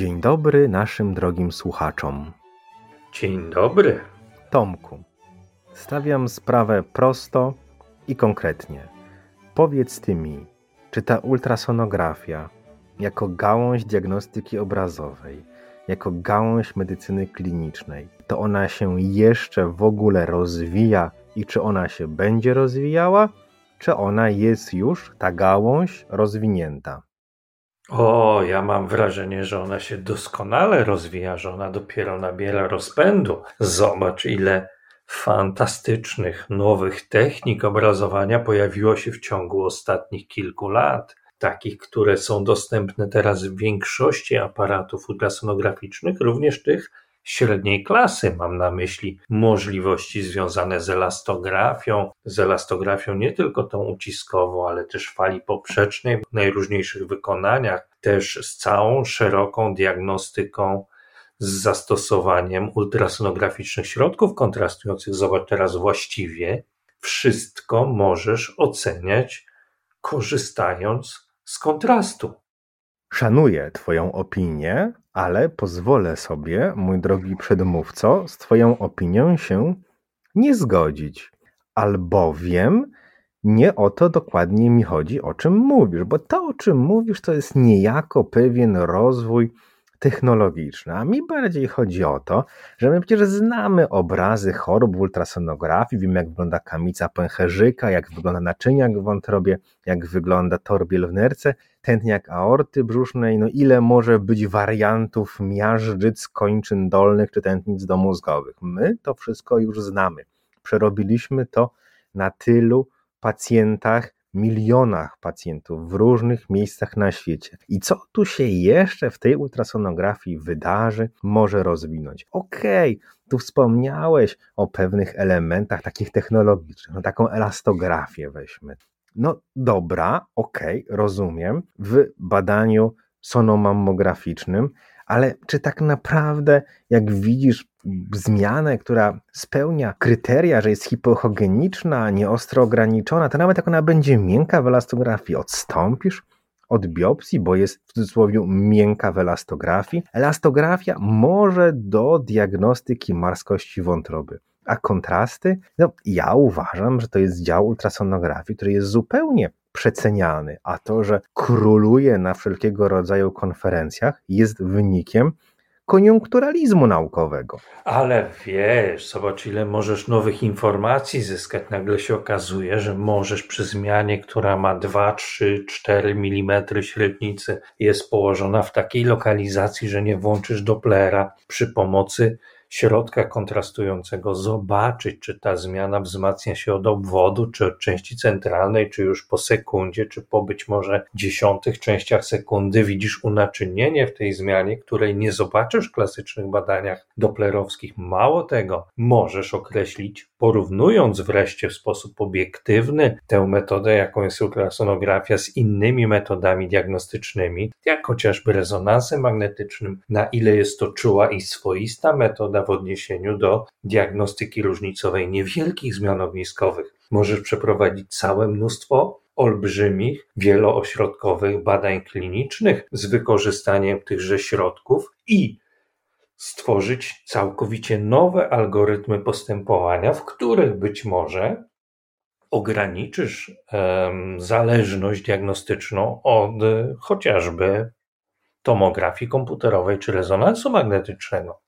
Dzień dobry naszym drogim słuchaczom. Dzień dobry. Tomku, stawiam sprawę prosto i konkretnie. Powiedz ty mi, czy ta ultrasonografia jako gałąź diagnostyki obrazowej, jako gałąź medycyny klinicznej, to ona się jeszcze w ogóle rozwija i czy ona się będzie rozwijała, czy ona jest już, ta gałąź, rozwinięta? O, ja mam wrażenie, że ona się doskonale rozwija, że ona dopiero nabiera rozpędu. Zobacz, ile fantastycznych, nowych technik obrazowania pojawiło się w ciągu ostatnich kilku lat. Takich, które są dostępne teraz w większości aparatów ultrasonograficznych, również tych średniej klasy. Mam na myśli możliwości związane z elastografią, z elastografią nie tylko tą uciskową, ale też fali poprzecznej w najróżniejszych wykonaniach, też z całą szeroką diagnostyką z zastosowaniem ultrasonograficznych środków kontrastujących. Zobacz teraz właściwie wszystko możesz oceniać korzystając z kontrastu. Szanuję Twoją opinię, ale pozwolę sobie, mój drogi przedmówco, z Twoją opinią się nie zgodzić, albowiem nie o to dokładnie mi chodzi, o czym mówisz, bo to, o czym mówisz, to jest niejako pewien rozwój technologiczny, a mi bardziej chodzi o to, że my przecież znamy obrazy chorób w ultrasonografii, wiemy jak wygląda kamica pęcherzyka, jak wygląda naczyniak w wątrobie, jak wygląda torbiel w nerce, tętniak aorty brzusznej, no ile może być wariantów miażdżyc, kończyn dolnych czy tętnic domózgowych. My to wszystko już znamy. Przerobiliśmy to na tylu pacjentach, milionach pacjentów w różnych miejscach na świecie. I co tu się jeszcze w tej ultrasonografii wydarzy, może rozwinąć? Okej, okay, tu wspomniałeś o pewnych elementach takich technologicznych, no taką elastografię weźmy. No dobra, okej, okay, rozumiem. W badaniu sonomammograficznym ale czy tak naprawdę, jak widzisz zmianę, która spełnia kryteria, że jest hipochogeniczna, nieostro ograniczona, to nawet jak ona będzie miękka w elastografii, odstąpisz od biopsji, bo jest w cudzysłowie miękka w elastografii. Elastografia może do diagnostyki marskości wątroby. A kontrasty? No, ja uważam, że to jest dział ultrasonografii, który jest zupełnie przeceniany, a to, że króluje na wszelkiego rodzaju konferencjach, jest wynikiem koniunkturalizmu naukowego. Ale wiesz, zobacz, ile możesz nowych informacji zyskać. Nagle się okazuje, że możesz przy zmianie, która ma 2, 3, 4 mm średnicy, jest położona w takiej lokalizacji, że nie włączysz Dopplera przy pomocy środka kontrastującego zobaczyć, czy ta zmiana wzmacnia się od obwodu, czy od części centralnej, czy już po sekundzie, czy po być może dziesiątych częściach sekundy widzisz unaczynienie w tej zmianie, której nie zobaczysz w klasycznych badaniach doplerowskich. Mało tego, możesz określić, porównując wreszcie w sposób obiektywny tę metodę, jaką jest ultrasonografia z innymi metodami diagnostycznymi, jak chociażby rezonansem magnetycznym, na ile jest to czuła i swoista metoda, w odniesieniu do diagnostyki różnicowej niewielkich zmian ogniskowych. Możesz przeprowadzić całe mnóstwo olbrzymich, wieloośrodkowych badań klinicznych z wykorzystaniem tychże środków i stworzyć całkowicie nowe algorytmy postępowania, w których być może ograniczysz um, zależność diagnostyczną od chociażby tomografii komputerowej czy rezonansu magnetycznego.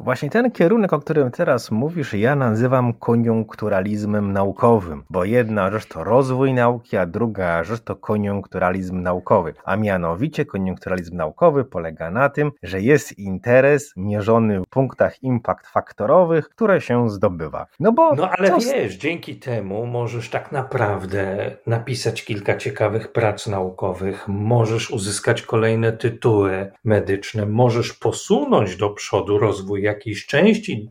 Właśnie ten kierunek, o którym teraz mówisz, ja nazywam koniunkturalizmem naukowym, bo jedna rzecz to rozwój nauki, a druga rzecz to koniunkturalizm naukowy. A mianowicie koniunkturalizm naukowy polega na tym, że jest interes mierzony w punktach impact faktorowych, które się zdobywa. No bo No ale wiesz, dzięki temu możesz tak naprawdę napisać kilka ciekawych prac naukowych, możesz uzyskać kolejne tytuły medyczne, możesz posunąć do przodu rozwój jakiejś części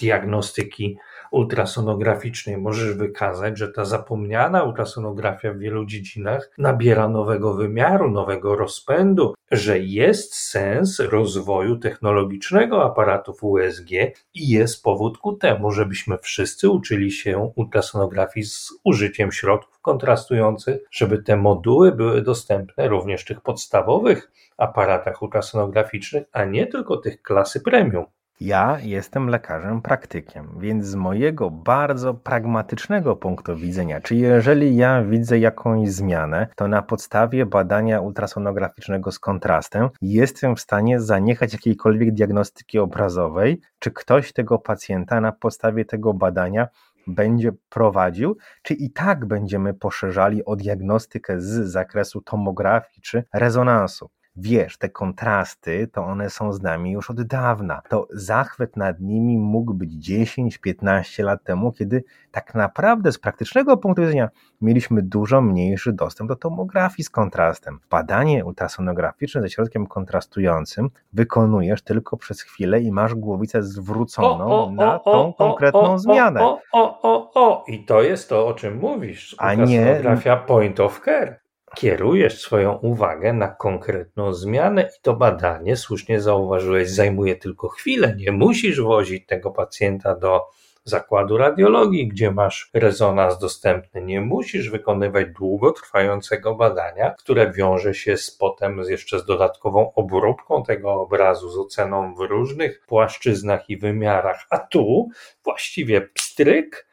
diagnostyki ultrasonograficznej możesz wykazać, że ta zapomniana ultrasonografia w wielu dziedzinach nabiera nowego wymiaru, nowego rozpędu, że jest sens rozwoju technologicznego aparatów USG i jest powód ku temu, żebyśmy wszyscy uczyli się ultrasonografii z użyciem środków kontrastujących, żeby te moduły były dostępne również w tych podstawowych aparatach ultrasonograficznych, a nie tylko tych klasy premium. Ja jestem lekarzem praktykiem, więc z mojego bardzo pragmatycznego punktu widzenia, czy jeżeli ja widzę jakąś zmianę, to na podstawie badania ultrasonograficznego z kontrastem jestem w stanie zaniechać jakiejkolwiek diagnostyki obrazowej, czy ktoś tego pacjenta na podstawie tego badania będzie prowadził, czy i tak będziemy poszerzali o diagnostykę z zakresu tomografii czy rezonansu wiesz, te kontrasty, to one są z nami już od dawna. To zachwyt nad nimi mógł być 10-15 lat temu, kiedy tak naprawdę z praktycznego punktu widzenia mieliśmy dużo mniejszy dostęp do tomografii z kontrastem. Badanie ultrasonograficzne ze środkiem kontrastującym wykonujesz tylko przez chwilę i masz głowicę zwróconą o, o, na o, tą konkretną zmianę. O, o, o, o, i to jest to, o czym mówisz. A nie point of care kierujesz swoją uwagę na konkretną zmianę i to badanie, słusznie zauważyłeś, zajmuje tylko chwilę. Nie musisz wozić tego pacjenta do zakładu radiologii, gdzie masz rezonans dostępny. Nie musisz wykonywać długotrwającego badania, które wiąże się z potem jeszcze z dodatkową obróbką tego obrazu, z oceną w różnych płaszczyznach i wymiarach. A tu właściwie pstryk,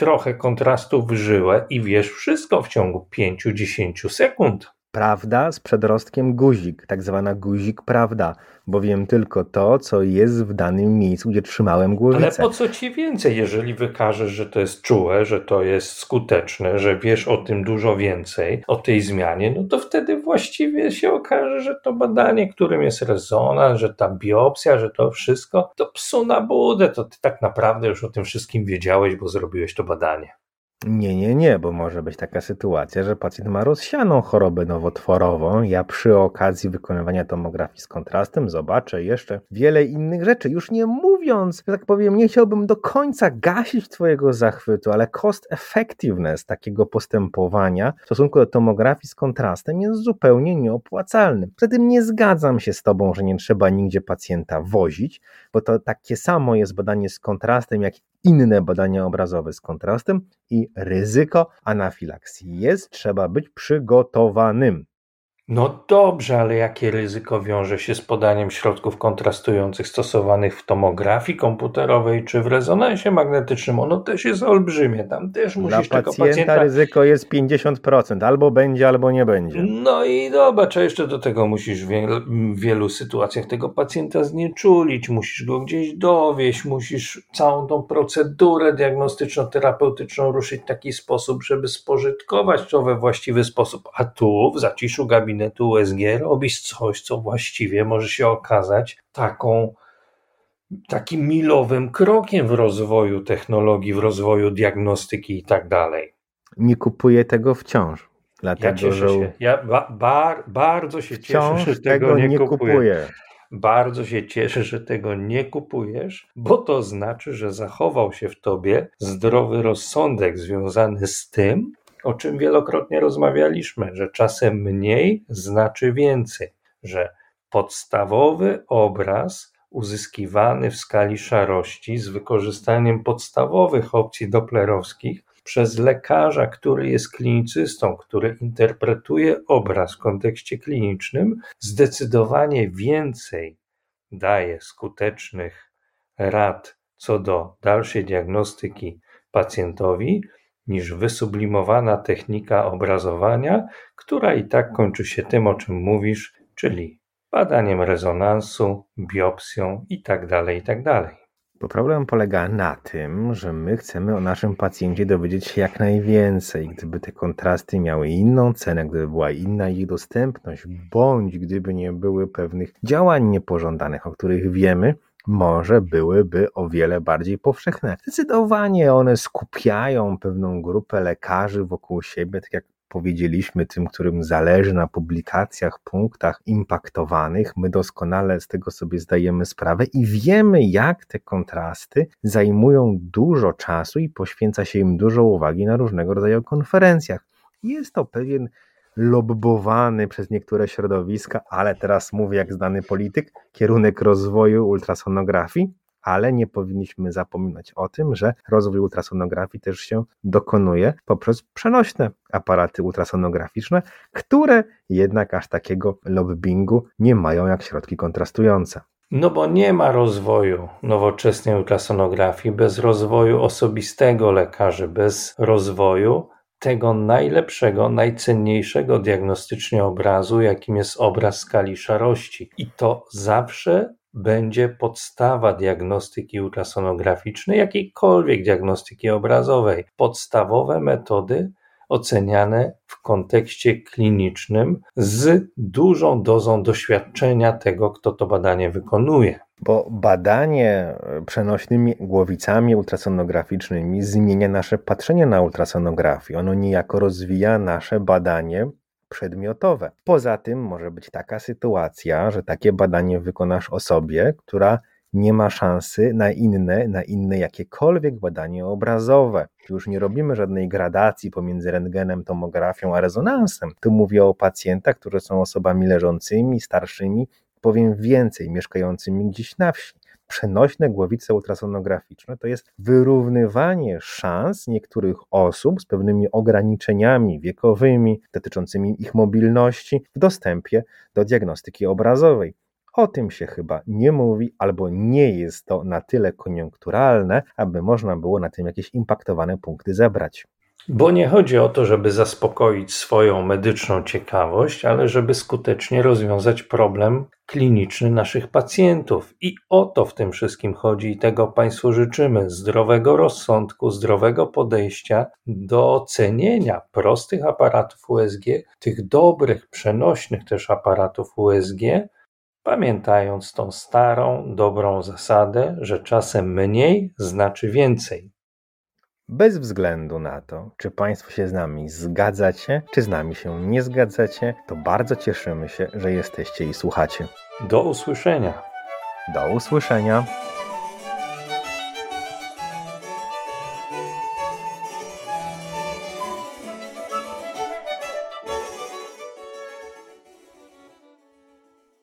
trochę kontrastu w żyłę i wiesz wszystko w ciągu 5-10 sekund. Prawda z przedrostkiem guzik, tak zwana guzik prawda, bo wiem tylko to, co jest w danym miejscu, gdzie trzymałem głowicę. Ale po co ci więcej, jeżeli wykażesz, że to jest czułe, że to jest skuteczne, że wiesz o tym dużo więcej, o tej zmianie, no to wtedy właściwie się okaże, że to badanie, którym jest rezonans, że ta biopsja, że to wszystko, to psu na budę, to ty tak naprawdę już o tym wszystkim wiedziałeś, bo zrobiłeś to badanie. Nie, nie, nie, bo może być taka sytuacja, że pacjent ma rozsianą chorobę nowotworową. Ja przy okazji wykonywania tomografii z kontrastem zobaczę jeszcze wiele innych rzeczy. Już nie mówiąc, że tak powiem, nie chciałbym do końca gasić Twojego zachwytu, ale cost effectiveness takiego postępowania w stosunku do tomografii z kontrastem jest zupełnie nieopłacalny. Poza tym nie zgadzam się z Tobą, że nie trzeba nigdzie pacjenta wozić, bo to takie samo jest badanie z kontrastem, jak inne badania obrazowe z kontrastem i ryzyko anafilaksji jest, trzeba być przygotowanym. No dobrze, ale jakie ryzyko wiąże się z podaniem środków kontrastujących stosowanych w tomografii komputerowej czy w rezonansie magnetycznym? Ono też jest olbrzymie. Tam też musisz Dla tego pacjenta ryzyko jest 50%. Albo będzie, albo nie będzie. No i zobacz, a jeszcze do tego musisz w wielu sytuacjach tego pacjenta znieczulić, musisz go gdzieś dowieść, musisz całą tą procedurę diagnostyczno-terapeutyczną ruszyć w taki sposób, żeby spożytkować to we właściwy sposób. A tu w zaciszu gabinetu gabinetu USG robisz coś, co właściwie może się okazać taką, takim milowym krokiem w rozwoju technologii, w rozwoju diagnostyki i tak dalej. Nie kupuję tego wciąż. Dlatego, ja cieszę że... się. Ja ba, bar, bardzo się cieszę, że tego, tego nie, nie kupuję. kupuję. Bardzo się cieszę, że tego nie kupujesz, bo to znaczy, że zachował się w tobie zdrowy rozsądek związany z tym, o czym wielokrotnie rozmawialiśmy, że czasem mniej znaczy więcej, że podstawowy obraz uzyskiwany w skali szarości z wykorzystaniem podstawowych opcji doplerowskich przez lekarza, który jest klinicystą, który interpretuje obraz w kontekście klinicznym, zdecydowanie więcej daje skutecznych rad co do dalszej diagnostyki pacjentowi, niż wysublimowana technika obrazowania, która i tak kończy się tym, o czym mówisz, czyli badaniem rezonansu, biopsją itd. Tak itd. Tak Bo problem polega na tym, że my chcemy o naszym pacjencie dowiedzieć się jak najwięcej. Gdyby te kontrasty miały inną cenę, gdyby była inna ich dostępność, bądź gdyby nie były pewnych działań niepożądanych, o których wiemy, może byłyby o wiele bardziej powszechne. Zdecydowanie one skupiają pewną grupę lekarzy wokół siebie, tak jak powiedzieliśmy, tym, którym zależy na publikacjach, punktach impaktowanych, my doskonale z tego sobie zdajemy sprawę i wiemy, jak te kontrasty zajmują dużo czasu i poświęca się im dużo uwagi na różnego rodzaju konferencjach. Jest to pewien lobbowany przez niektóre środowiska, ale teraz mówię jak znany polityk, kierunek rozwoju ultrasonografii, ale nie powinniśmy zapominać o tym, że rozwój ultrasonografii też się dokonuje poprzez przenośne aparaty ultrasonograficzne, które jednak aż takiego lobbingu nie mają jak środki kontrastujące. No bo nie ma rozwoju nowoczesnej ultrasonografii bez rozwoju osobistego lekarzy, bez rozwoju najlepszego, najcenniejszego diagnostycznie obrazu, jakim jest obraz skali szarości. I to zawsze będzie podstawa diagnostyki ultrasonograficznej, jakiejkolwiek diagnostyki obrazowej. Podstawowe metody oceniane w kontekście klinicznym z dużą dozą doświadczenia tego, kto to badanie wykonuje. Bo badanie przenośnymi głowicami ultrasonograficznymi zmienia nasze patrzenie na ultrasonografię. Ono niejako rozwija nasze badanie przedmiotowe. Poza tym może być taka sytuacja, że takie badanie wykonasz osobie, która nie ma szansy na inne, na inne jakiekolwiek badanie obrazowe. Już nie robimy żadnej gradacji pomiędzy rentgenem, tomografią a rezonansem. Tu mówię o pacjentach, którzy są osobami leżącymi, starszymi, powiem więcej, mieszkającymi gdzieś na wsi przenośne głowice ultrasonograficzne to jest wyrównywanie szans niektórych osób z pewnymi ograniczeniami wiekowymi dotyczącymi ich mobilności w dostępie do diagnostyki obrazowej. O tym się chyba nie mówi, albo nie jest to na tyle koniunkturalne, aby można było na tym jakieś impaktowane punkty zebrać. Bo nie chodzi o to, żeby zaspokoić swoją medyczną ciekawość, ale żeby skutecznie rozwiązać problem kliniczny naszych pacjentów. I o to w tym wszystkim chodzi i tego Państwu życzymy: zdrowego rozsądku, zdrowego podejścia do ocenienia prostych aparatów USG, tych dobrych, przenośnych też aparatów USG, pamiętając tą starą, dobrą zasadę, że czasem mniej znaczy więcej. Bez względu na to, czy Państwo się z nami zgadzacie, czy z nami się nie zgadzacie, to bardzo cieszymy się, że jesteście i słuchacie. Do usłyszenia. Do usłyszenia.